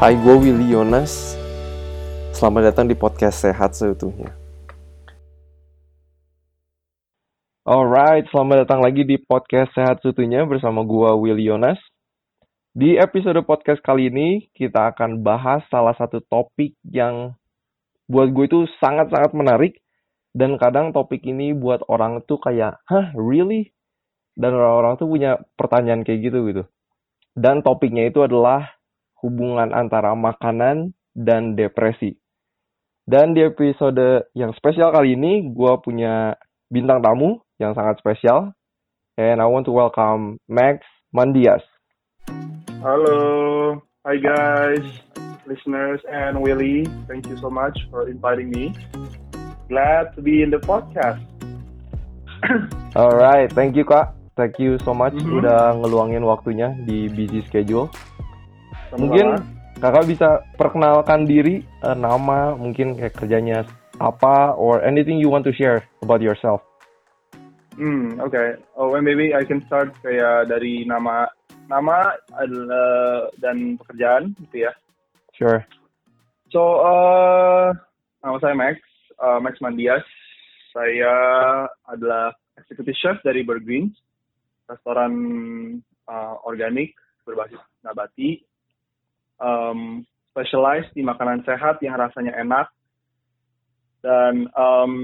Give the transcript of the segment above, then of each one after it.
Hai, gue Willy Yonas. Selamat datang di podcast Sehat Seutuhnya. Alright, selamat datang lagi di podcast Sehat Seutuhnya bersama gue Willy Yonas. Di episode podcast kali ini, kita akan bahas salah satu topik yang buat gue itu sangat-sangat menarik. Dan kadang topik ini buat orang tuh kayak, hah, really? Dan orang-orang tuh punya pertanyaan kayak gitu gitu. Dan topiknya itu adalah hubungan antara makanan dan depresi. Dan di episode yang spesial kali ini, gue punya bintang tamu yang sangat spesial. And I want to welcome Max Mandias. Halo, hi guys, listeners and Willy. Thank you so much for inviting me. Glad to be in the podcast. Alright, thank you kak. Thank you so much Mhm. udah ngeluangin waktunya di busy schedule. Sama-sama. Mungkin kakak bisa perkenalkan diri, eh, nama, mungkin kayak kerjanya apa, or anything you want to share about yourself. Hmm, oke. Oh, and maybe I can start kayak dari nama nama adalah dan pekerjaan gitu ya. Sure. So, uh, nama saya Max, uh, Max Mandias. Saya adalah executive chef dari Burgreens, restoran uh, organik berbasis nabati. Um, specialized di makanan sehat yang rasanya enak. Dan um,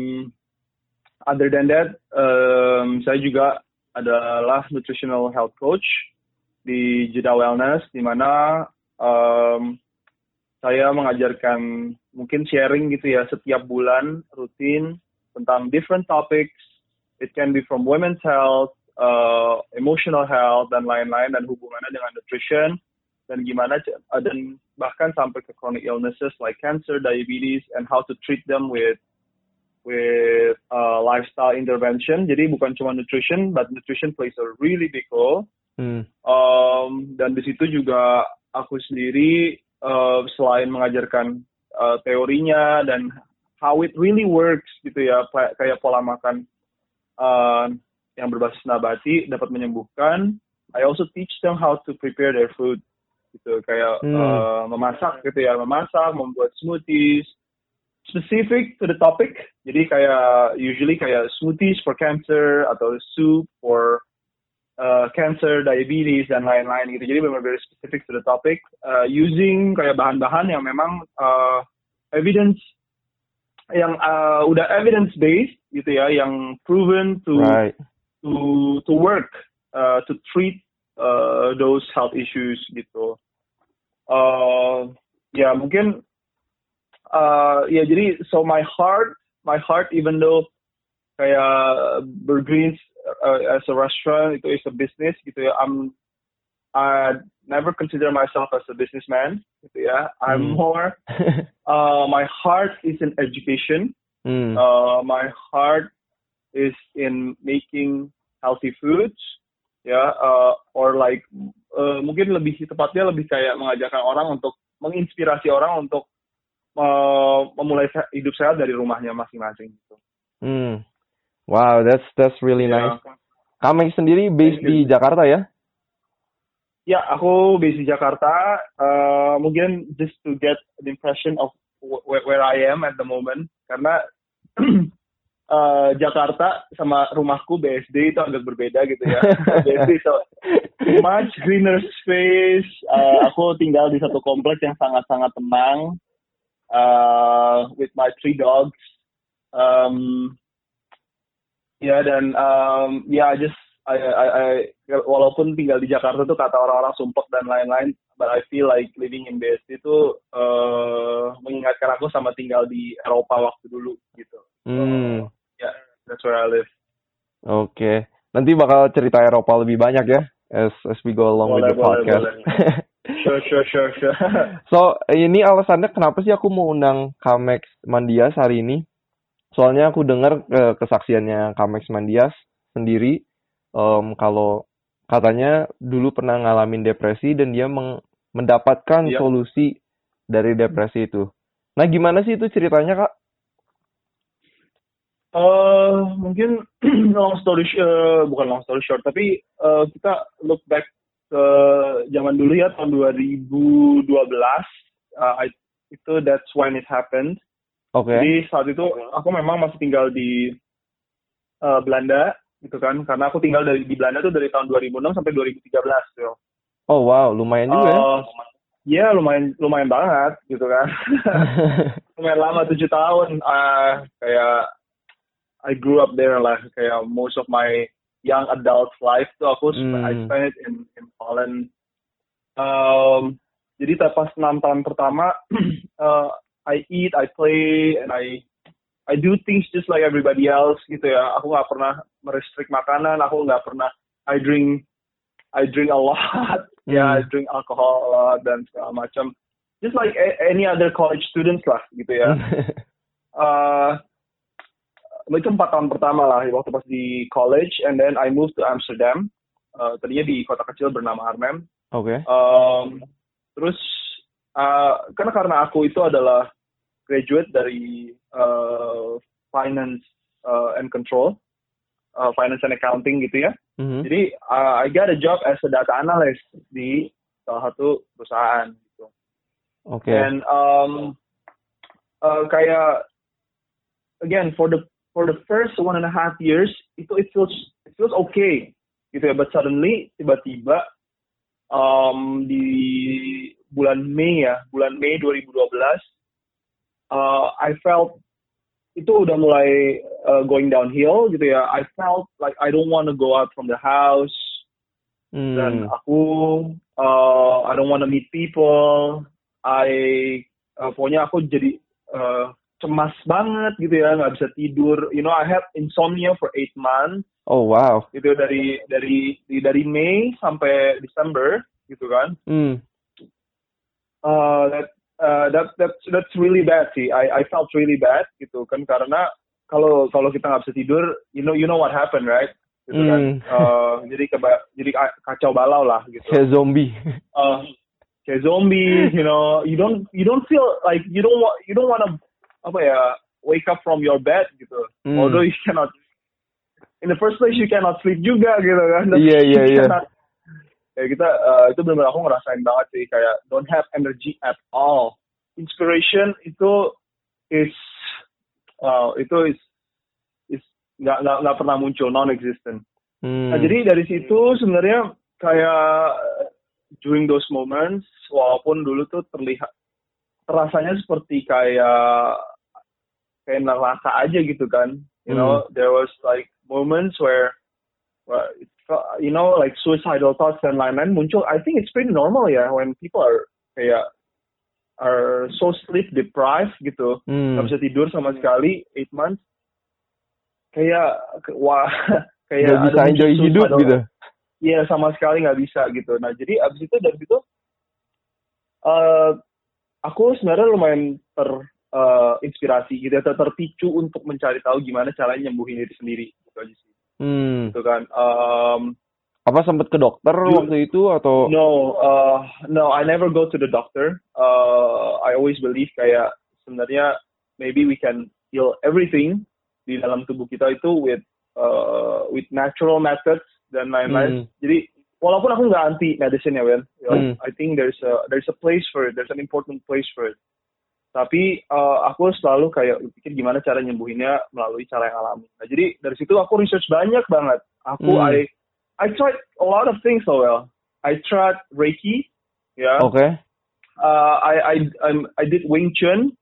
other than that, um, saya juga adalah nutritional health coach di Jeda Wellness, di mana um, saya mengajarkan mungkin sharing gitu ya setiap bulan rutin tentang different topics. It can be from women's health, uh, emotional health dan lain-lain dan hubungannya dengan nutrition dan gimana uh, dan bahkan sampai ke chronic illnesses like cancer, diabetes and how to treat them with with uh, lifestyle intervention. Jadi bukan cuma nutrition, but nutrition plays a really big role. Hmm. Um, dan di situ juga aku sendiri uh, selain mengajarkan uh, teorinya dan how it really works gitu ya kayak, kayak pola makan uh, yang berbasis nabati dapat menyembuhkan. I also teach them how to prepare their food gitu kayak Hmm. uh, memasak gitu ya memasak membuat smoothies specific to the topic jadi kayak usually kayak smoothies for cancer atau soup for uh, cancer, diabetes dan lain-lain gitu. Jadi benar very specific to the topic uh, using kayak bahan-bahan yang memang uh, evidence yang uh, udah evidence based gitu ya, yang proven to Right. to to work uh, to treat uh, those health issues gitu. Uh, ya mungkin uh, ya jadi so my heart my heart even though kayak Burgreens uh, as a restaurant itu is a business gitu ya I'm I never consider myself as a businessman gitu ya I'm Hmm. more uh, my heart is in education hmm. uh, my heart is in making healthy foods ya uh, or like uh, mungkin lebih tepatnya lebih kayak mengajarkan orang untuk menginspirasi orang untuk uh, memulai se- hidup sehat dari rumahnya masing-masing gitu. Hmm. Wow, that's that's really Ya. nice. Kamek sendiri based di Jakarta ya? Ya, aku based di Jakarta. Uh, mungkin just to get an impression of wh- where, where I am at the moment, karena uh, Jakarta sama rumahku BSD itu agak berbeda gitu ya. BSD so much greener space. Uh, aku tinggal di satu kompleks yang sangat-sangat tenang uh, with my three dogs. Um, ya dan um, ya I just I, I, I- walaupun tinggal di Jakarta tuh kata orang-orang sumpek dan lain-lain, but I feel like living in BSD itu uh, mengingatkan aku sama tinggal di Eropa waktu dulu gitu. Hmm. That's where I live. Oke. Nanti bakal cerita Eropa lebih banyak ya as as we go along with Boleh, the boleh, podcast. Sure, sure, sure, sure. so, ini alasannya kenapa sih aku mau undang Kamex Mandias hari ini? Soalnya aku dengar eh, kesaksiannya Kamex Mandias sendiri em, kalau katanya dulu pernah ngalamin depresi dan dia meng- mendapatkan Iya. solusi dari depresi itu. Nah, gimana sih itu ceritanya, Kak? Eh, mungkin long story eh, bukan long story short, tapi eh, kita look back ke zaman dulu ya tahun 2012 uh, I, itu that's when it happened. Oke. Jadi saat itu aku memang masih tinggal di uh, Belanda gitu kan, karena aku tinggal dari di Belanda tuh dari tahun 2006 sampai 2013 tuh. Oh wow, lumayan juga ya. Uh, Iya lumayan lumayan banget gitu kan. lumayan lama tujuh tahun. Uh, kayak I grew up there lah. Kayak most of my young adult life tuh aku Hmm. I spent it in in Holland. Um, jadi pas enam tahun pertama, uh, I eat, I play, and I I do things just like everybody else gitu ya. Aku nggak pernah merestrict makanan. Aku nggak pernah I drink I drink a lot. ya, I Hmm. drink alcohol a lot dan segala macam. Just like any other college students lah gitu ya. uh, itu empat tahun pertama lah waktu pas di college and then I moved to Amsterdam Uh, tadinya di kota kecil bernama Arnhem Oke. Um, terus uh, karena karena aku itu adalah graduate dari uh, finance uh, and control uh, finance and accounting gitu ya Mhm. jadi uh, I got a job as a data analyst di salah satu perusahaan gitu Oke. And um, uh, kayak again for the for the first one and a half years itu it feels it feels okay gitu ya. But suddenly tiba-tiba um, di bulan Mei ya, bulan Mei 2012, uh, I felt itu udah mulai uh, going downhill gitu ya. I felt like I don't want to go out from the house dan Hmm. aku uh, I don't want to meet people I uh, pokoknya aku jadi uh, cemas banget gitu ya nggak bisa tidur. You know I had insomnia for eight months. Oh wow. gitu dari dari dari Mei sampai Desember gitu kan. Hmm. uh, that uh, that that's that's really bad sih. I I felt really bad gitu kan. Karena kalau kalau kita nggak bisa tidur you know you know what happened right? Gitu kan. Hmm. Uh, jadi keba jadi ka- kacau balau lah gitu. Kayak zombie. uh, kayak zombie, you know, you don't you don't feel like you don't want you don't want to apa ya wake up from your bed gitu. Hmm. Although you cannot in the first place you cannot sleep juga gitu kan. Iya, iya, iya. Kayak kita uh, itu benar-benar aku ngerasain banget sih kayak don't have energy at all. Inspiration itu is wow itu is is nggak nggak nggak pernah muncul non existent. Hmm. Nah, jadi dari situ sebenarnya kayak during those moments, walaupun dulu tuh terlihat rasanya seperti kayak kayak neraka aja gitu kan. You know, there was like moments where, felt- you know, like suicidal thoughts dan lain-lain muncul. I think it's pretty normal ya when people are kayak are so sleep deprived gitu Hmm. nggak bisa tidur sama sekali eight months kayak wah kayak Nggak bisa enjoy hidup gitu. Iya sama sekali nggak bisa gitu. Nah jadi abis itu dari situ eh aku sebenarnya lumayan ter eh, inspirasi gitu ya, ter- terpicu untuk mencari tahu gimana caranya nyembuhin diri sendiri gitu aja sih. Hmm. Gitu kan. Um, Apa sempat ke dokter You- waktu itu atau? no, uh, no, I never go to the doctor. Uh, I always believe kayak sebenarnya maybe we can heal everything di dalam tubuh kita itu with uh, with natural methods dan lain-lain. Hmm. Jadi walaupun aku nggak anti medicine ya, know, Hmm. I think there's a there's a place for it. There's an important place for it. Tapi uh, aku selalu kayak pikir gimana cara nyembuhinnya melalui cara yang alami. Nah, jadi dari situ aku research banyak banget. Aku Hmm. I I tried a lot of things, so well. I tried Reiki, ya. Oke. Uh, I I I'm, I did Wing Chun,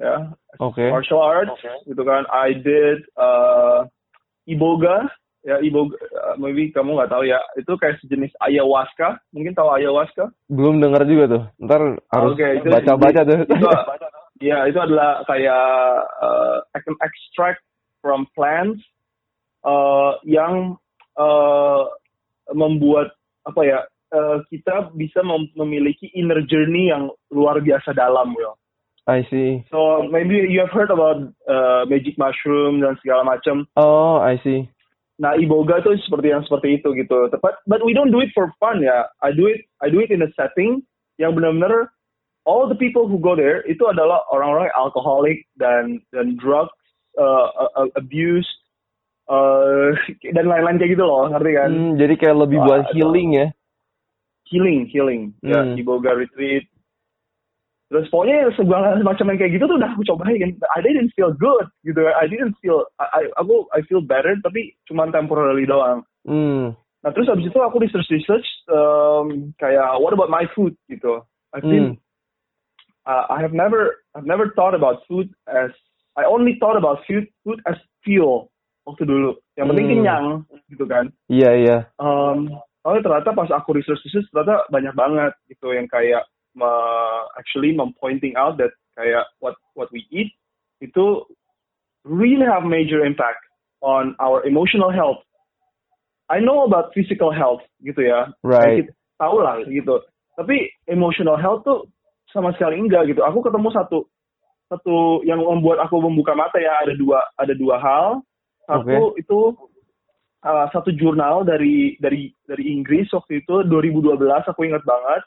ya, Oke. martial arts, gitu kan. I did uh, Iboga, ya uh, maybe kamu nggak tahu ya. Itu kayak sejenis ayahuasca. Mungkin tahu ayahuasca? Belum dengar juga tuh. Ntar harus Oke, itu- baca-baca tuh. Itu, ya itu adalah kayak uh, extract from plants uh, yang uh, membuat apa ya uh, kita bisa mem- memiliki inner journey yang luar biasa dalam, Will. I see. So maybe you have heard about uh, magic mushroom dan segala macam. Oh, I see. Nah, iboga tuh seperti yang seperti itu gitu. But but we don't do it for fun ya. I do it I do it in a setting yang benar-benar all the people who go there itu adalah orang-orang alkoholik dan dan drugs uh, uh, abuse uh, dan lain-lain kayak gitu loh, ngerti kan? Hmm, jadi kayak lebih buat Wah, healing ya. Healing, healing. Ya, Hmm. iboga retreat. Terus pokoknya segala macam yang kayak gitu tuh udah aku cobain I didn't feel good gitu I didn't feel I, I aku I feel better tapi cuma temporarily doang Hmm. nah terus abis itu aku research research um, kayak what about my food gitu I think Hmm. uh, I have never I've never thought about food as I only thought about food food as fuel waktu dulu yang penting Hmm. kenyang gitu kan Iya, iya. um, oh ternyata pas aku research research ternyata banyak banget gitu yang kayak me- actually mem pointing out that kayak what what we eat itu really have major impact on our emotional health. I know about physical health gitu ya, Right. Tahu lah gitu. Tapi emotional health tuh sama sekali enggak gitu. Aku ketemu satu satu yang membuat aku membuka mata ya ada dua ada dua hal. Satu itu uh, satu jurnal dari dari dari Inggris waktu itu 2012 aku ingat banget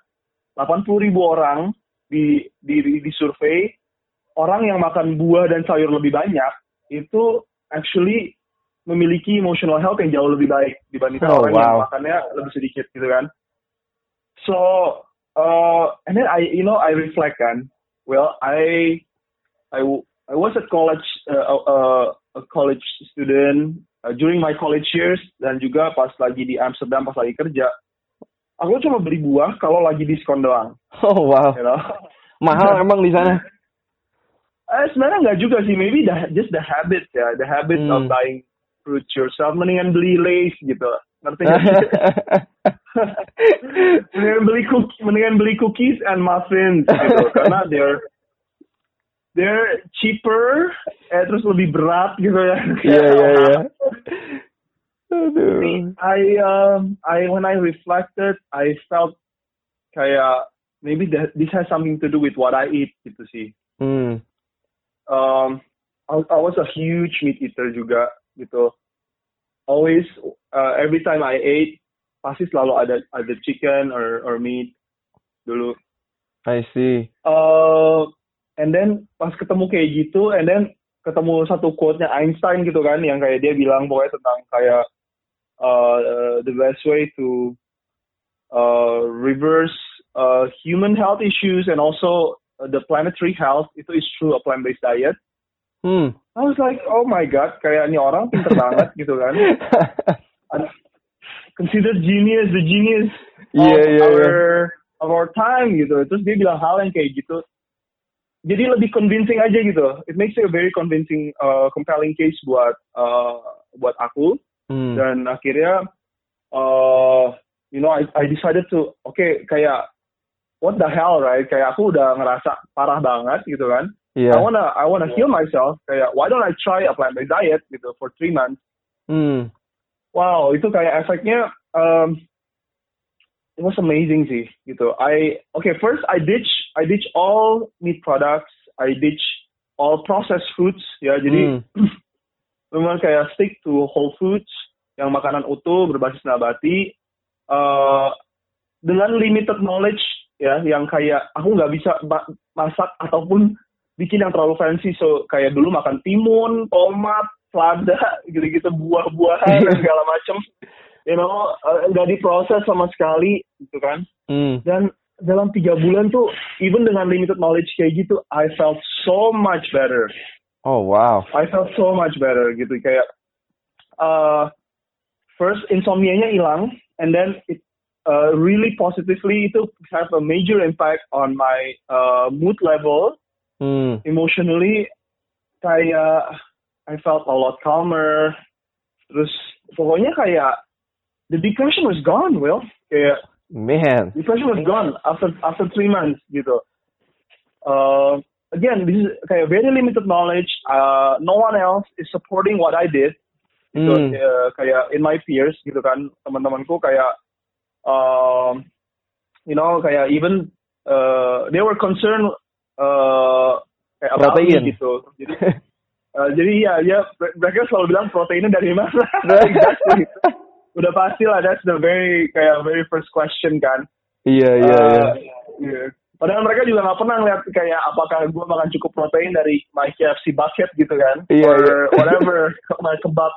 80 ribu orang di di di survei orang yang makan buah dan sayur lebih banyak itu actually memiliki emotional health yang jauh lebih baik dibandingkan Oh, orang yang wow. makannya lebih sedikit gitu kan. So uh, and then I you know I reflect kan, well I I I was a college uh, uh, a college student uh, during my college years dan juga pas lagi di Amsterdam pas lagi kerja. Aku cuma beli buah kalau lagi diskon doang, Oh, wow. you know. Mahal emang di sana. Eh, sebenarnya nggak juga sih, maybe the, just the habit ya, the habit Hmm. of buying fruits yourself. Mendingan beli Lays gitu, ngerti nggak mendingan beli cookies, mendingan beli cookies and muffins gitu, karena they're they're cheaper, eh, terus lebih berat gitu ya. Iya, iya, iya. Aduh. I um I when I reflected, I felt kayak maybe that this has something to do with what I eat gitu sih. Hmm. um, I, I was a huge meat eater juga gitu. Always, uh, every time I ate, pasti selalu ada ada chicken or or meat dulu. I see. Uh, and then pas ketemu kayak gitu, and then ketemu satu quote-nya Einstein gitu kan, yang kayak dia bilang pokoknya tentang kayak uh, the best way to uh, reverse uh, human health issues and also uh, the planetary health itu is through a plant-based diet. Hmm. I was like, oh my god, kayak ini orang pinter banget gitu kan. Considered genius, the genius of Iya, iya, our iya. of our time gitu. Terus dia bilang hal yang kayak gitu. Jadi lebih convincing aja gitu. It makes it a very convincing, uh, compelling case buat uh, buat aku. Hmm. Dan akhirnya, uh, you know, I, I decided to, oke, kayak what the hell, right? Kayak aku udah ngerasa parah banget gitu kan. Iya. I wanna I wanna heal myself. Kayak why don't I try a plant based diet gitu for three months? Hmm. Wow, itu kayak efeknya um, it was amazing sih gitu. I okay first I ditch I ditch all meat products. I ditch all processed foods ya. Jadi Hmm. memang kayak stick to whole foods yang makanan utuh berbasis nabati uh, dengan limited knowledge ya yang kayak aku nggak bisa ma- masak ataupun bikin yang terlalu fancy. So kayak dulu makan timun, tomat, selada gitu-gitu buah-buahan dan segala macem. You know uh, nggak diproses sama sekali gitu kan. Hmm. dan dalam tiga bulan tuh even dengan limited knowledge kayak gitu I felt so much better Oh, wow. I felt so much better gitu kayak uh, first insomnia-nya hilang and then it uh, really positively itu have a major impact on my uh, mood level Hmm. emotionally kayak I felt a lot calmer terus pokoknya kayak the depression was gone Will kayak Man. depression was gone after after three months gitu. Uh, again, this is kayak very limited knowledge. Uh, no one else is supporting what I did. Gitu, Hmm. uh, kayak in my peers gitu kan, teman-temanku kayak, um, you know, kayak even uh, they were concerned uh, kayak about me Protein. gitu. Jadi, uh, jadi ya, ya mereka selalu bilang proteinnya dari mana? exactly. Udah pasti lah, that's the very kayak very first question kan. Iya, iya, Uh, iya. Padahal mereka juga nggak pernah ngeliat kayak apakah gue makan cukup protein dari my KFC bucket gitu kan, Iya, or iya. whatever my kebab.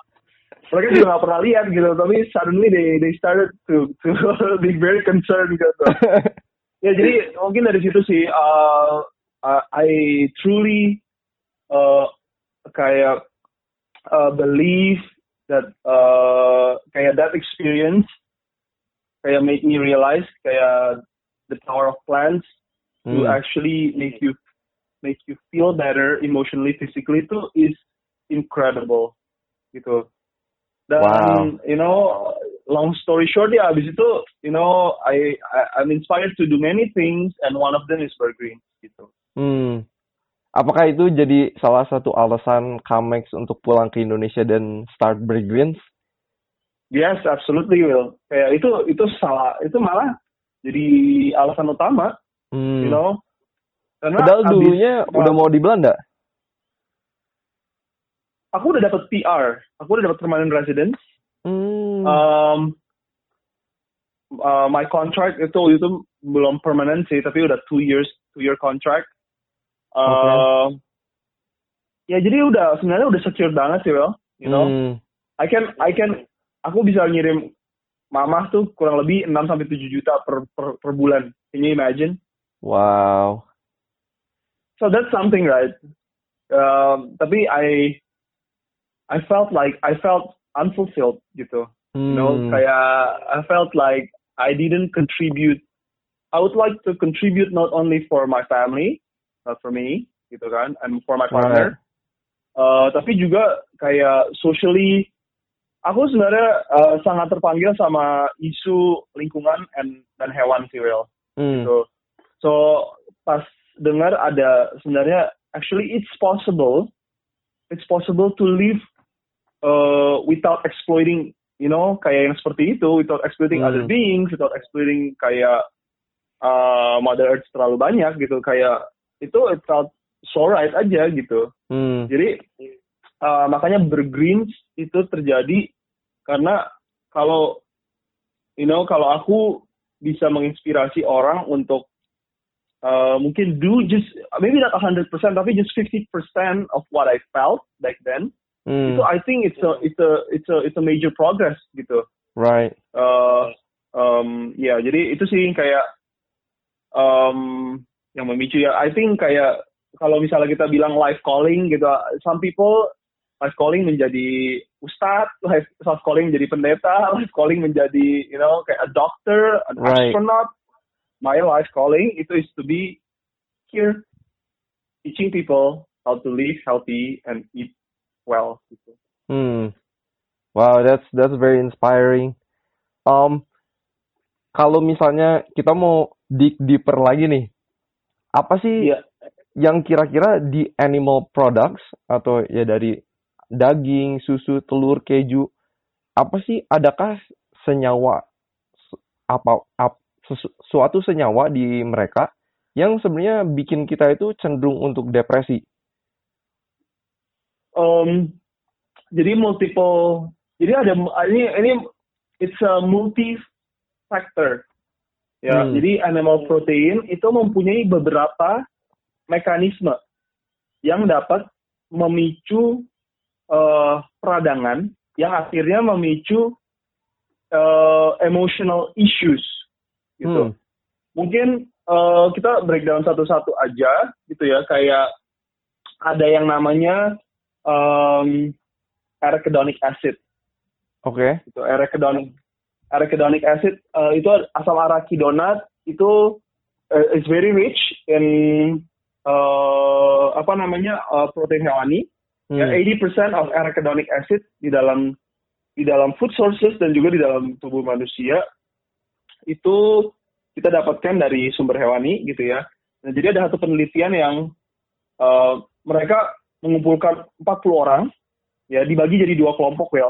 Mereka juga nggak pernah lihat gitu, tapi suddenly they they started to to be very concerned gitu. ya jadi mungkin dari situ sih, uh, uh, I truly uh, kayak uh, believe that uh, kayak that experience kayak make me realize kayak the power of plants to Hmm. actually make you make you feel better emotionally physically itu is incredible gitu dan Wow. you know long story short ya abis itu you know I, I I'm inspired to do many things and one of them is Burgreen gitu Hmm. Apakah itu jadi salah satu alasan Kamex untuk pulang ke Indonesia dan start Bergreens? yes absolutely will kayak itu itu salah itu malah jadi alasan utama Hmm. you know karena Padahal abis- dulunya udah mau di Belanda. aku udah dapet PR aku udah dapet permanent residence Hmm. Um, uh, my contract itu itu belum permanent sih, tapi udah two years, two year contract. Uh, Ya jadi udah sebenarnya udah secure banget sih, well, you know. Hmm. I can, I can, aku bisa ngirim mamah tuh kurang lebih 6 sampai 7 juta per, per per bulan. Can you imagine? Wow. So that's something, right? Um, tapi I, I felt like I felt unfulfilled gitu. Hmm. You know, kayak I felt like I didn't contribute. I would like to contribute not only for my family, not for me, gitu kan, and for my partner, uh, tapi juga kayak socially. Aku sebenarnya uh, sangat terpanggil sama isu lingkungan and, dan hewan sih, Will. Hmm. So, so pas dengar ada sebenarnya actually it's possible, it's possible to live uh, without exploiting, you know, kayak yang seperti itu, without exploiting Hmm. other beings, without exploiting kayak uh, Mother Earth terlalu banyak gitu, kayak itu it felt so right aja gitu. Hmm. Jadi uh, makanya bergreens itu terjadi karena kalau you know kalau aku bisa menginspirasi orang untuk uh, mungkin do just maybe not 100% tapi just 50% of what I felt back then. Hmm. Itu I think it's a it's a it's a it's a major progress gitu. Right. Uh, um, ya jadi itu sih kayak um, yang memicu ya. I think kayak kalau misalnya kita bilang life calling gitu, some people life calling menjadi ustadz, life, life calling menjadi pendeta, life calling menjadi you know kayak a doctor, an Right. astronaut. My life calling itu is to be here teaching people how to live healthy and eat well. Gitu. Hmm. Wow, that's that's very inspiring. Um, kalau misalnya kita mau dig deeper lagi nih, apa sih Iya. yang kira-kira di animal products atau ya dari daging, susu, telur, keju, apa sih adakah senyawa s- apa ap, sesu- suatu senyawa di mereka yang sebenarnya bikin kita itu cenderung untuk depresi? um, jadi multiple jadi ada ini ini it's a multi factor ya Hmm. jadi animal protein itu mempunyai beberapa mekanisme yang dapat memicu eh, peradangan yang akhirnya memicu eh, emotional issues gitu Hmm. mungkin eh, kita breakdown satu-satu aja gitu ya kayak ada yang namanya um, arachidonic acid Oke. gitu arachidonic arachidonic acid eh, itu asam arachidonat itu eh, is very rich in eh, apa namanya eh, protein hewani ya Hmm. 80% of arachidonic acid di dalam di dalam food sources dan juga di dalam tubuh manusia itu kita dapatkan dari sumber hewani gitu ya. Nah, jadi ada satu penelitian yang eh, mereka mengumpulkan 40 orang ya dibagi jadi dua kelompok ya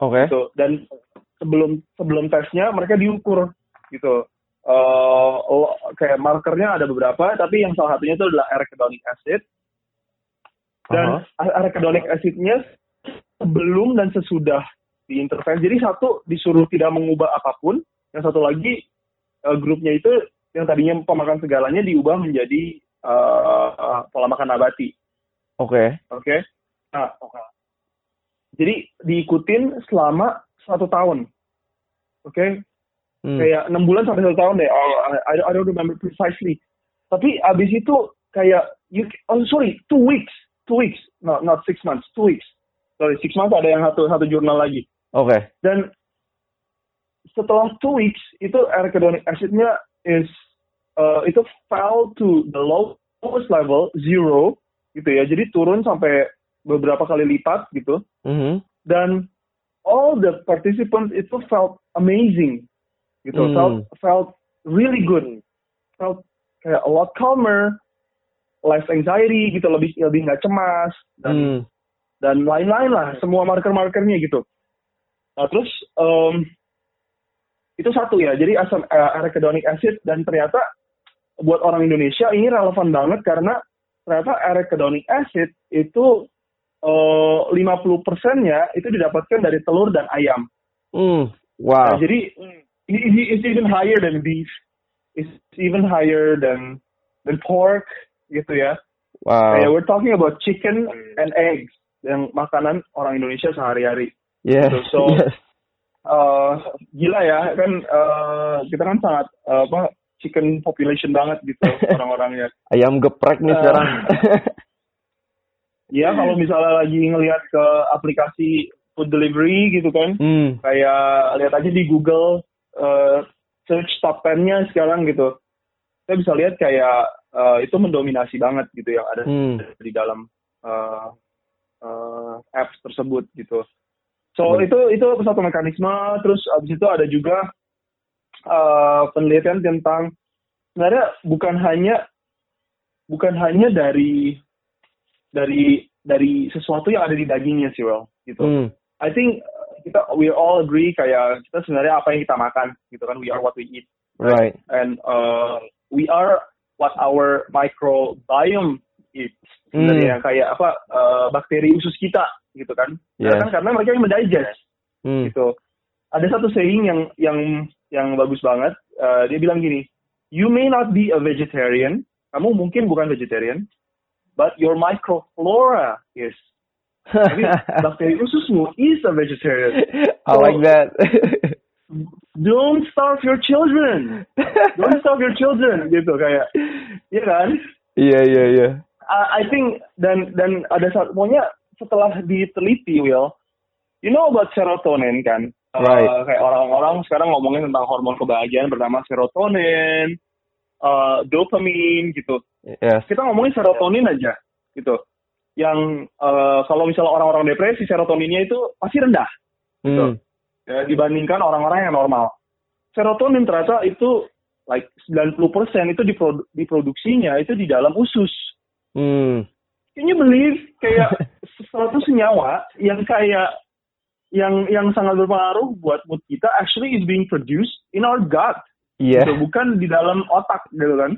Oke. gitu. Dan sebelum sebelum tesnya mereka diukur gitu. Eh, lo- kayak markernya ada beberapa tapi yang salah satunya itu adalah arachidonic acid. Dan arachidonic acidnya sebelum dan sesudah diintervensi. Jadi satu disuruh tidak mengubah apa pun yang satu lagi eh, grupnya itu yang tadinya pemakan segalanya diubah menjadi eh, eh, pola makan nabati Oke. Oke. Nah, jadi diikutin selama satu tahun. Oke. Hmm. Kayak enam bulan sampai satu tahun deh. Oh, I, I don't remember precisely. Tapi abis itu kayak you oh sorry two weeks two weeks not not six months two weeks sorry six months ada yang satu satu jurnal lagi oke okay. dan setelah two weeks itu arachidonic acidnya is uh, itu fell to the lowest level zero gitu ya. Jadi turun sampai beberapa kali lipat gitu. Mm -hmm. dan all the participants itu felt amazing gitu. Mm. felt felt really good. Felt kayak a lot calmer less anxiety gitu. Lebih lebih nggak cemas dan mm. dan lain-lain lah. Semua marker-markernya gitu. Nah terus um, itu satu ya jadi asam uh, arachidonic acid dan ternyata buat orang Indonesia ini relevan banget karena ternyata arachidonic acid itu uh, 50 persennya itu didapatkan dari telur dan ayam. Mm, wow. Nah, jadi ini it's even higher than beef, it's even higher than than pork gitu ya. Wow. Kayak we're talking about chicken and eggs yang makanan orang Indonesia sehari-hari. Yeah. So, so yes uh, gila ya kan uh, kita kan sangat uh, apa chicken population banget gitu orang-orangnya. Ayam geprek nih uh, sekarang. ya kalau misalnya lagi ngelihat ke aplikasi food delivery gitu kan, hmm. kayak lihat aja di Google uh, search top 10-nya sekarang gitu. Kita bisa lihat kayak uh, itu mendominasi banget gitu yang ada hmm. di dalam uh, uh, apps tersebut gitu. So hmm. itu itu satu mekanisme. Terus abis itu ada juga uh, penelitian tentang sebenarnya bukan hanya bukan hanya dari dari dari sesuatu yang ada di dagingnya sih, well, gitu. Hmm. I think kita we all agree kayak kita sebenarnya apa yang kita makan gitu kan we are what we eat right and uh, we are what our microbiome eats sebenarnya hmm. kayak apa uh, bakteri usus kita gitu kan. Yes. kan karena mereka yang mendigest hmm. gitu. Ada satu saying yang yang yang bagus banget. Uh, dia bilang gini you may not be a vegetarian. Kamu mungkin bukan vegetarian but your microflora is. Tapi bakteri ususmu is a vegetarian. I like that. don't starve your children. Don't starve your children gitu kayak. Iya kan? Iya yeah, iya yeah, iya. Yeah. I think dan dan ada satu pokoknya setelah diteliti Will, you know about serotonin kan? Right. Uh, kayak orang-orang sekarang ngomongin tentang hormon kebahagiaan bernama serotonin, uh, dopamin gitu. Yes. Kita ngomongin serotonin aja gitu. Yang uh, kalau misalnya orang-orang depresi serotoninnya itu pasti rendah. Gitu. Hmm. Ya, dibandingkan orang-orang yang normal. Serotonin ternyata itu like 90% itu diprodu diproduksinya itu di dalam usus. Hmm can you believe kayak sesuatu senyawa yang kayak yang yang sangat berpengaruh buat mood kita actually is being produced in our gut. Iya. Yeah. Gitu, bukan di dalam otak gitu kan.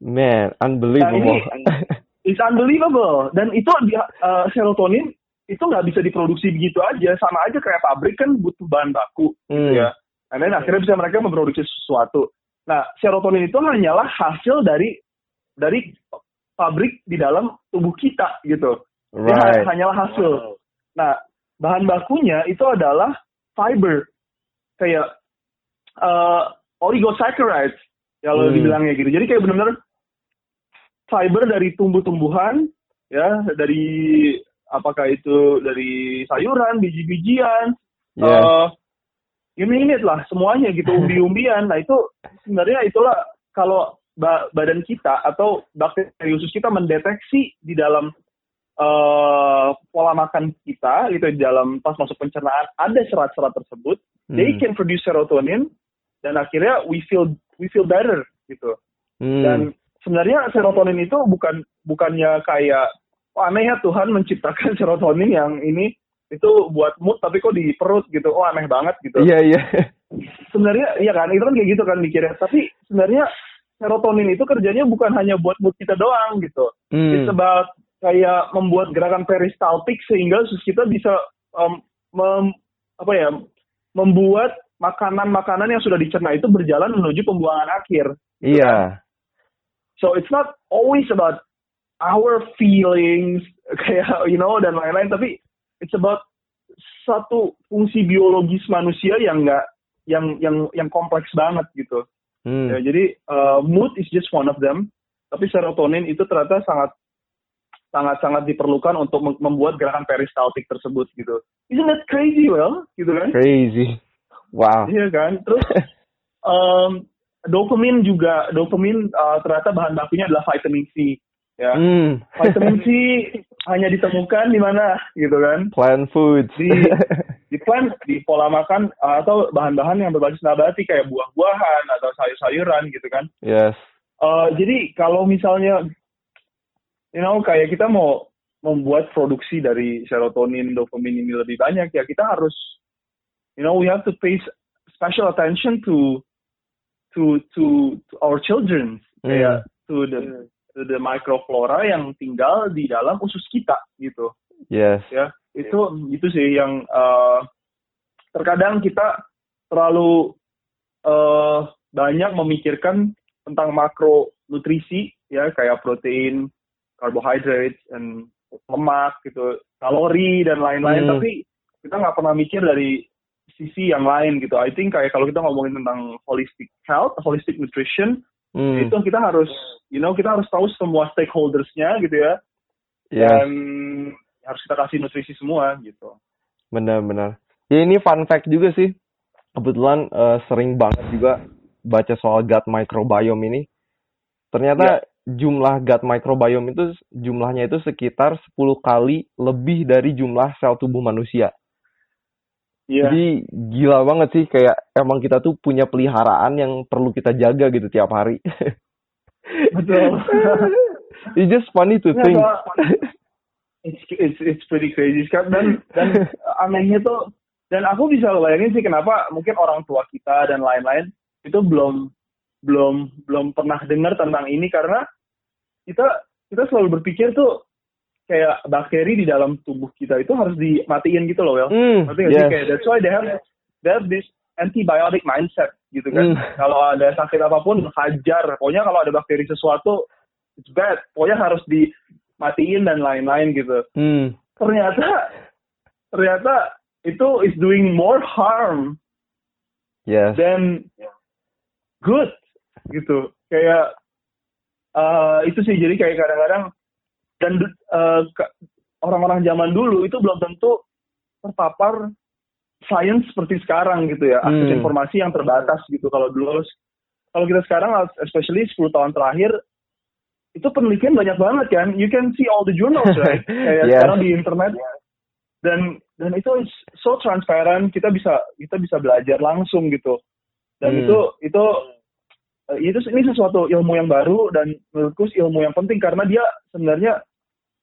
Man, unbelievable. Nah, ini, it's unbelievable. Dan itu uh, serotonin itu nggak bisa diproduksi begitu aja. Sama aja kayak pabrik kan butuh bahan baku gitu gitu ya. Dan akhirnya bisa mereka memproduksi sesuatu. Nah, serotonin itu hanyalah hasil dari dari pabrik di dalam tubuh kita gitu. Right. Dia hanyalah hasil. Nah, bahan bakunya itu adalah fiber. Kayak uh, oligosaccharides kalau hmm. dibilangnya gitu. Jadi kayak benar-benar fiber dari tumbuh-tumbuhan ya, dari apakah itu dari sayuran, biji-bijian, yeah. uh, you name it lah, semuanya gitu, umbi-umbian. Nah, itu sebenarnya itulah kalau badan kita atau bakteri usus kita mendeteksi di dalam uh, pola makan kita gitu di dalam pas masuk pencernaan ada serat-serat tersebut hmm. they can produce serotonin dan akhirnya we feel we feel better gitu hmm. dan sebenarnya serotonin itu bukan bukannya kayak oh, aneh ya Tuhan menciptakan serotonin yang ini itu buat mood tapi kok di perut gitu oh aneh banget gitu iya yeah, iya yeah. sebenarnya iya kan itu kan kayak gitu kan dikira tapi sebenarnya serotonin itu kerjanya bukan hanya buat mood kita doang gitu. Hmm. It's about kayak membuat gerakan peristaltik sehingga usus kita bisa um, mem, apa ya membuat makanan-makanan yang sudah dicerna itu berjalan menuju pembuangan akhir. Iya. Yeah. So it's not always about our feelings kayak you know dan lain-lain tapi it's about satu fungsi biologis manusia yang enggak yang yang yang kompleks banget gitu. Hmm. Ya, jadi uh, mood is just one of them. tapi serotonin itu ternyata sangat sangat sangat diperlukan untuk membuat gerakan peristaltik tersebut gitu. Isn't that crazy, well? Gitu kan? Crazy. Wow. Iya kan? Terus um, dopamin juga dopamin uh, ternyata bahan bakunya adalah vitamin C ya. Hmm. Vitamin C hanya ditemukan di mana gitu kan? Plant foods. Di di plant di pola makan uh, atau bahan-bahan yang berbasis nabati kayak buah-buahan atau sayur-sayuran gitu kan. Yes. Uh, jadi kalau misalnya you know kayak kita mau membuat produksi dari serotonin, dopamin ini lebih banyak ya kita harus you know we have to pay special attention to to to, to our children mm. kayak to the to the microflora yang tinggal di dalam usus kita gitu. Yes. Ya, itu itu sih yang uh, terkadang kita terlalu uh, banyak memikirkan tentang makronutrisi ya kayak protein, carbohydrates, dan lemak gitu, kalori dan lain-lain. Hmm. Tapi kita nggak pernah mikir dari sisi yang lain gitu. I think kayak kalau kita ngomongin tentang holistic health, holistic nutrition, hmm. itu kita harus, you know, kita harus tahu semua stakeholdersnya gitu ya. Yes. Dan harus kita kasih nutrisi semua gitu. Benar-benar. Ya ini fun fact juga sih. Kebetulan uh, sering banget juga baca soal gut microbiome ini. Ternyata yeah. jumlah gut microbiome itu jumlahnya itu sekitar 10 kali lebih dari jumlah sel tubuh manusia. Yeah. Jadi gila banget sih kayak emang kita tuh punya peliharaan yang perlu kita jaga gitu tiap hari. Betul. It's just funny to think. it's it's it's pretty crazy dan dan anehnya tuh dan aku bisa bayangin sih kenapa mungkin orang tua kita dan lain-lain itu belum belum belum pernah dengar tentang ini karena kita kita selalu berpikir tuh kayak bakteri di dalam tubuh kita itu harus dimatiin gitu loh, Well. Mm, Ngerti yes. Kayak that's why they have they have this antibiotic mindset gitu kan. Mm. Kalau ada sakit apa pun hajar. Pokoknya kalau ada bakteri sesuatu it's bad. Pokoknya harus dimatiin dan lain-lain gitu. Mm. Ternyata ternyata itu is doing more harm yes. than good gitu kayak uh, itu sih jadi kayak kadang-kadang dan uh, orang-orang zaman dulu itu belum tentu terpapar sains seperti sekarang gitu ya. Akses hmm. informasi yang terbatas gitu. Kalau dulu kalau kita sekarang especially 10 tahun terakhir itu penelitian banyak banget kan. You can see all the journals right? Kayak yes. sekarang di internet. Dan dan itu so transparent. Kita bisa kita bisa belajar langsung gitu. Dan hmm. itu itu eh, itu ini sesuatu ilmu yang baru dan menurutku ilmu yang penting karena dia sebenarnya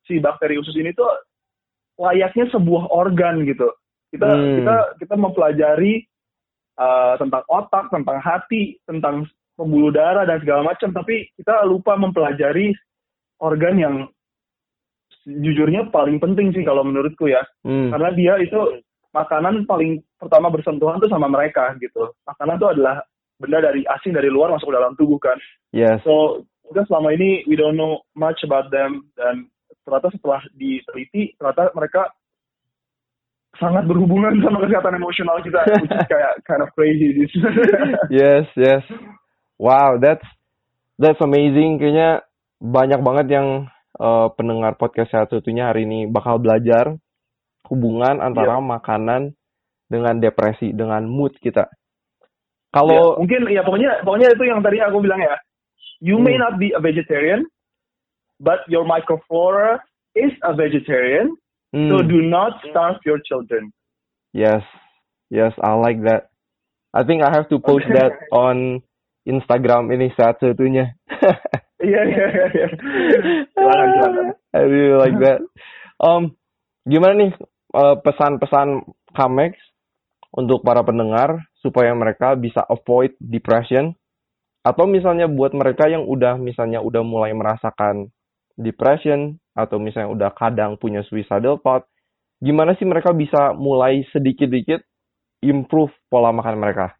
si bakteri usus ini tuh layaknya sebuah organ gitu kita hmm. kita kita mempelajari uh, tentang otak tentang hati tentang pembuluh darah dan segala macam tapi kita lupa mempelajari organ yang jujurnya paling penting sih kalau menurutku ya hmm. karena dia itu makanan paling pertama bersentuhan tuh sama mereka gitu makanan tuh adalah benda dari asing dari luar masuk ke dalam tubuh kan yes. so kita selama ini we don't know much about them dan ternyata setelah diteliti ternyata mereka sangat berhubungan sama kesehatan emosional kita which is kayak kind of crazy yes yes wow that's that's amazing kayaknya banyak banget yang uh, pendengar podcast sehat satunya hari ini bakal belajar hubungan antara yeah. makanan dengan depresi, dengan mood kita. Kalau yeah, mungkin ya pokoknya pokoknya itu yang tadi aku bilang ya. You hmm. may not be a vegetarian, but your microflora is a vegetarian. Hmm. So do not starve your children. Yes. Yes, I like that. I think I have to post that on Instagram ini saat satunya. Iya iya iya. I really like that. Um, gimana nih uh, pesan-pesan Kamex untuk para pendengar supaya mereka bisa avoid depression atau misalnya buat mereka yang udah misalnya udah mulai merasakan depression atau misalnya udah kadang punya suicidal thought, gimana sih mereka bisa mulai sedikit-sedikit improve pola makan mereka?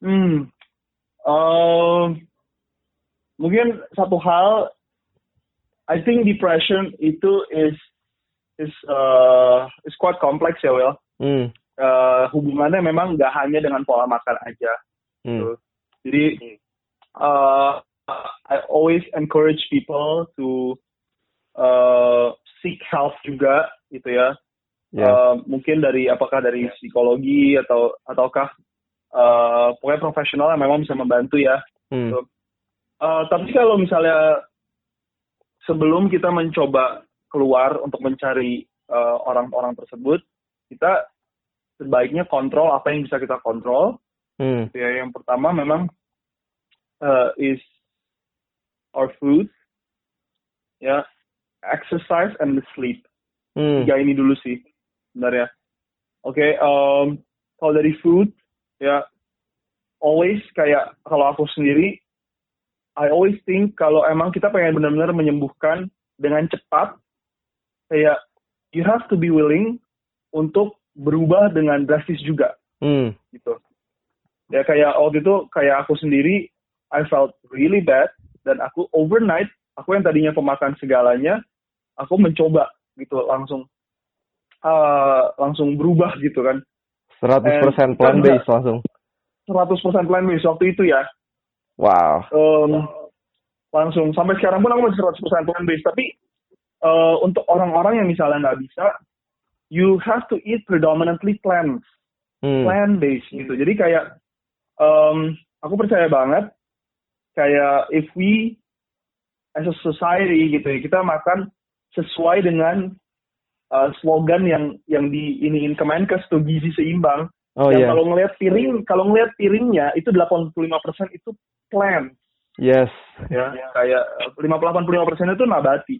Hmm, Uh, mungkin satu hal, I think depression itu is is uh, is quite complex ya, Will. Hmm. Uh, hubungannya memang nggak hanya dengan pola makan aja. Hmm. Gitu. Jadi uh, I always encourage people to uh, seek help juga gitu ya. Ya. Uh, mungkin dari apakah dari psikologi atau ataukah uh, pokoknya profesional yang memang bisa membantu ya. Hmm. gitu. Uh, tapi kalau misalnya sebelum kita mencoba keluar untuk mencari uh, orang-orang tersebut, kita sebaiknya kontrol apa yang bisa kita kontrol. Hmm. Gitu ya, yang pertama memang uh, is our food, ya, exercise and sleep. Hmm. Tiga ini dulu sih, sebenarnya. Oke, um, kalau dari food, ya, always kayak kalau aku sendiri, I always think kalau emang kita pengen benar-benar menyembuhkan dengan cepat, kayak you have to be willing untuk berubah dengan drastis juga, Hmm. gitu. Ya kayak waktu itu kayak aku sendiri, I felt really bad dan aku overnight, aku yang tadinya pemakan segalanya, aku mencoba gitu langsung uh, langsung berubah gitu kan. 100% And- plant based langsung. 100% plant based waktu itu ya. Wow. Um, langsung sampai sekarang pun aku masih 100% plant based tapi uh, untuk orang-orang yang misalnya nggak bisa you have to eat predominantly plants Hmm. plant based gitu jadi kayak um, aku percaya banget kayak if we as a society gitu ya kita makan sesuai dengan uh, slogan yang yang di iniin Kemenkes tuh gizi seimbang Oh yang iya. kalau ngelihat piring kalau ngelihat piringnya itu 85% itu plant Yes. ya kayak 50-85 persen itu nabati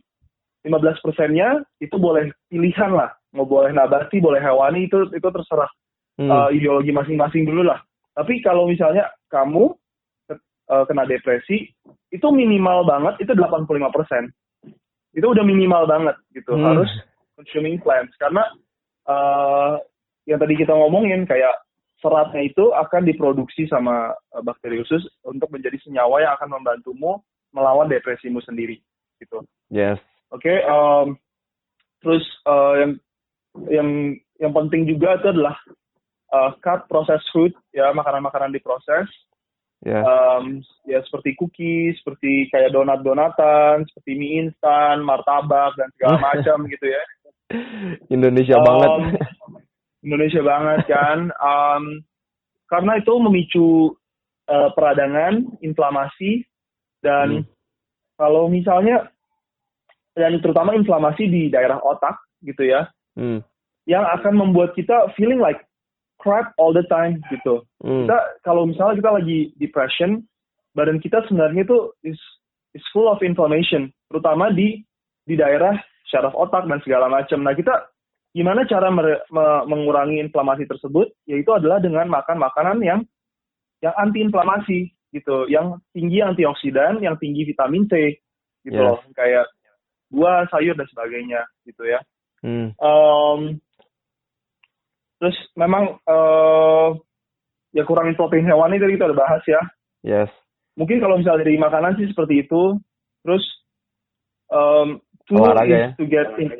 15 persennya itu boleh pilihan lah mau boleh nabati boleh hewani itu itu terserah Hmm. uh, ideologi masing-masing dulu lah tapi kalau misalnya kamu uh, kena depresi itu minimal banget itu 85 persen itu udah minimal banget gitu Hmm. harus consuming plants karena uh, yang tadi kita ngomongin kayak seratnya itu akan diproduksi sama uh, bakteri usus untuk menjadi senyawa yang akan membantumu melawan depresimu sendiri gitu. Yes. Oke, um, terus uh, yang yang yang penting juga itu adalah uh, cut processed food ya makanan-makanan diproses Ya. um, ya seperti cookies, seperti kayak donat-donatan, seperti mie instan, martabak dan segala macam gitu ya. Indonesia Um, banget. Indonesia banget kan. Um, karena itu memicu uh, peradangan, inflamasi, dan Hmm. kalau misalnya, dan terutama inflamasi di daerah otak gitu ya, Hmm. yang akan membuat kita feeling like crap all the time gitu. Hmm. Kita kalau misalnya kita lagi depression, badan kita sebenarnya itu is is full of inflammation, terutama di di daerah syaraf otak dan segala macam. Nah kita gimana cara mere- me- mengurangi inflamasi tersebut? Yaitu adalah dengan makan makanan yang yang anti inflamasi gitu, yang tinggi antioksidan, yang tinggi vitamin C gitu Yes. loh, kayak buah, sayur dan sebagainya gitu ya. Hmm. Um, terus memang eh ya kurangin protein hewani tadi kita udah bahas ya. Yes. Mungkin kalau misalnya dari makanan sih seperti itu. Terus um, Olahraga ya? to get in.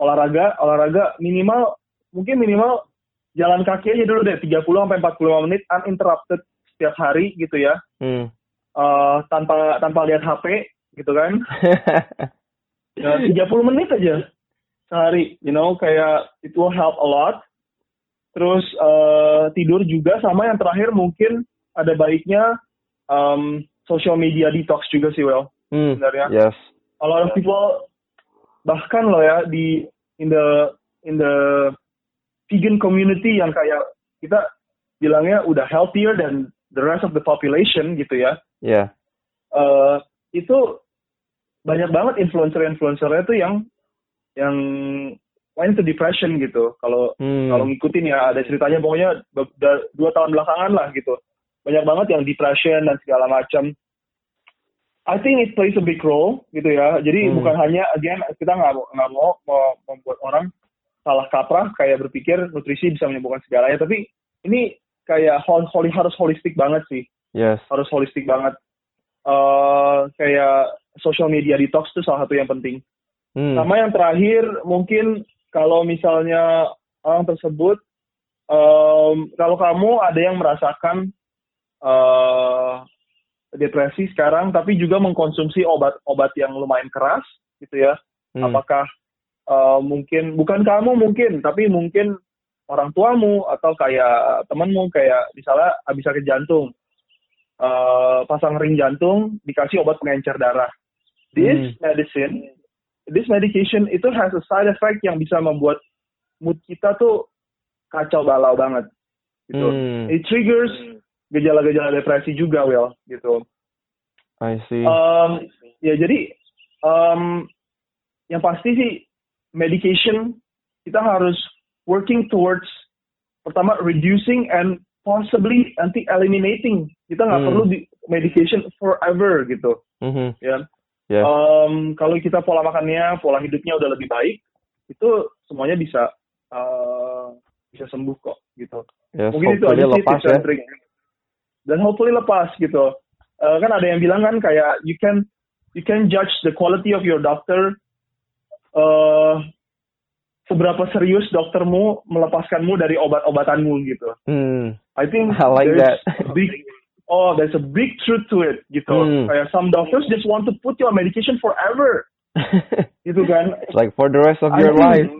olahraga, olahraga minimal mungkin minimal jalan kaki aja dulu deh 30 sampai 45 menit uninterrupted setiap hari gitu ya. Hmm. Eh, tanpa tanpa lihat HP gitu kan. Ya, 30 menit aja sehari, you know, kayak it will help a lot. Terus eh, tidur juga sama yang terakhir mungkin ada baiknya um, social media detox juga sih, Well. hmm. Sebenarnya. Yes. A lot of people bahkan loh ya di in the in the vegan community yang kayak kita bilangnya udah healthier than the rest of the population gitu ya Ya. eh itu banyak banget influencer-influencernya tuh yang yang main to depression gitu. Kalau Hmm. kalau ngikutin ya ada ceritanya pokoknya dua tahun belakangan lah gitu. Banyak banget yang depression dan segala macam. I think it plays a big role gitu ya. Jadi Hmm. bukan hanya again kita nggak mau nggak mau mau membuat orang salah kaprah kayak berpikir nutrisi bisa menyembuhkan segalanya. Tapi ini kayak hol- holi harus holistik banget sih Yes. harus holistik banget. eh kayak social media detox itu salah satu yang penting. Hmm. Sama yang terakhir mungkin kalau misalnya orang tersebut, em, kalau kamu ada yang merasakan eh depresi sekarang, tapi juga mengkonsumsi obat-obat yang lumayan keras, gitu ya. Hmm. Apakah uh, mungkin bukan kamu mungkin, tapi mungkin orang tuamu atau kayak temanmu kayak misalnya habis sakit jantung, uh, pasang ring jantung dikasih obat pengencer darah. This hmm. medicine, this medication itu has a side effect yang bisa membuat mood kita tuh kacau balau banget gitu. Hmm. It triggers gejala-gejala depresi juga, Will, gitu. I see. Um, ya jadi um, yang pasti sih medication kita harus working towards pertama reducing and possibly nanti eliminating. Kita nggak hmm. perlu di medication forever gitu, mm-hmm. ya. Yeah. Um, kalau kita pola makannya, pola hidupnya udah lebih baik, itu semuanya bisa uh, bisa sembuh kok gitu. Yes, Mungkin itu aja sih lepas, ya. Dan hopefully lepas gitu. Uh, kan ada yang bilang kan kayak you can you can judge the quality of your doctor uh, seberapa serius doktermu melepaskanmu dari obat-obatanmu gitu. Hmm. I think I like there's that. big oh there's a big truth to it gitu. Hmm. Kayak some doctors just want to put you on medication forever. gitu kan. Like for the rest of your I life.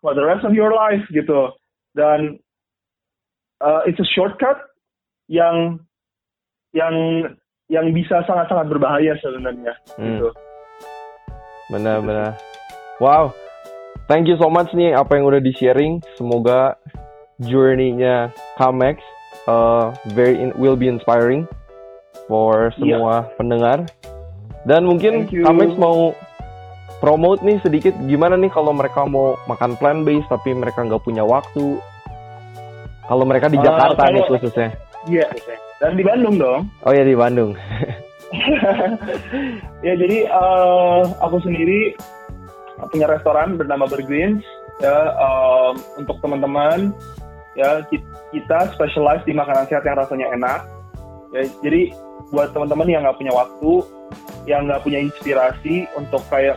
For the rest of your life gitu dan uh, it's a shortcut yang yang yang bisa sangat-sangat berbahaya sebenarnya hmm. gitu. Benar-benar. Wow. Thank you so much nih apa yang udah di-sharing. Semoga journey-nya Kamex uh, very in, will be inspiring for semua yeah. pendengar. Dan mungkin Kamex mau promote nih sedikit gimana nih kalau mereka mau makan plant based tapi mereka nggak punya waktu. Kalau mereka di uh, Jakarta kalau, nih khususnya. Iya. Dan di Bandung dong. Oh ya di Bandung. ya jadi uh, aku sendiri punya restoran bernama Bergreens ya um, untuk teman-teman ya kita specialize di makanan sehat yang rasanya enak ya jadi buat teman-teman yang nggak punya waktu yang nggak punya inspirasi untuk kayak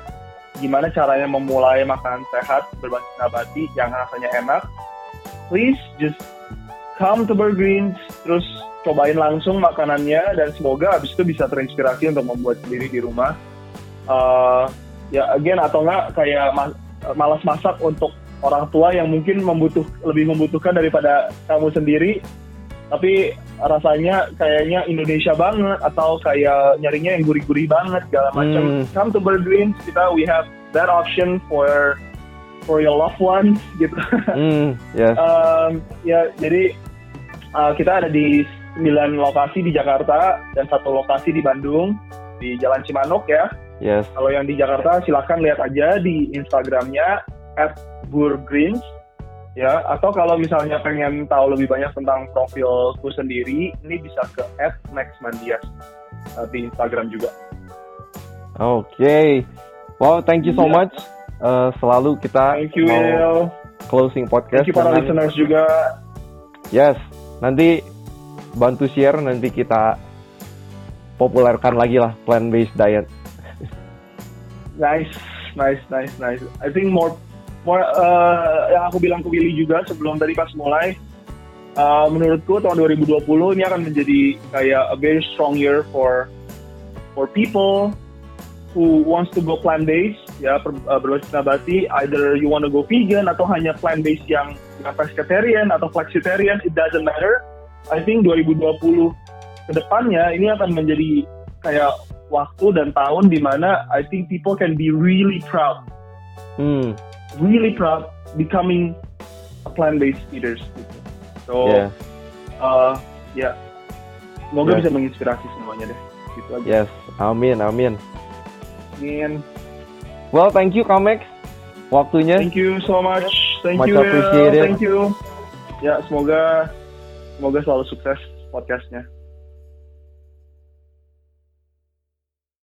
gimana caranya memulai makanan sehat berbasis nabati yang rasanya enak, please just come to Burgreens, terus cobain langsung makanannya dan semoga abis itu bisa terinspirasi untuk membuat sendiri di rumah. Uh, ya again atau enggak kayak mas, malas masak untuk orang tua yang mungkin membutuh lebih membutuhkan daripada kamu sendiri tapi rasanya kayaknya Indonesia banget atau kayak nyarinya yang gurih-gurih banget segala macam. Hmm. Come to Greens kita we have that option for for your loved ones gitu. Hmm, yes. um, ya jadi uh, kita ada di 9 lokasi di Jakarta dan satu lokasi di Bandung di Jalan Cimanuk ya. Yes. Kalau yang di Jakarta silahkan lihat aja di Instagramnya at Burgreens ya atau kalau misalnya pengen tahu lebih banyak tentang profilku sendiri ini bisa ke @maxmandias uh, di Instagram juga. Oke, okay. wow, thank you so yeah. much. Uh, selalu kita thank you, mau closing podcast. Thank you para listeners juga. Yes, nanti bantu share nanti kita populerkan lagi lah plant based diet. nice, nice, nice, nice. I think more, uh, yang aku bilang ke Willy juga sebelum tadi pas mulai, uh, menurutku tahun 2020 ini akan menjadi kayak a very strong year for for people who wants to go plant based ya ber, uh, berbasis nabati either you want to go vegan atau hanya plant based yang, pescatarian atau flexitarian it doesn't matter. I think 2020 ke depannya ini akan menjadi kayak waktu dan tahun di mana I think people can be really proud. Hmm really proud becoming a plant-based eaters. So, yeah. uh, ya, yeah. semoga yeah. bisa menginspirasi semuanya deh. Gitu aja. Yes, amin, amin. Amin. Well, thank you, Kamex. Waktunya. Thank you so much. Thank much you. Appreciated. Thank you. Ya, semoga semoga selalu sukses podcastnya.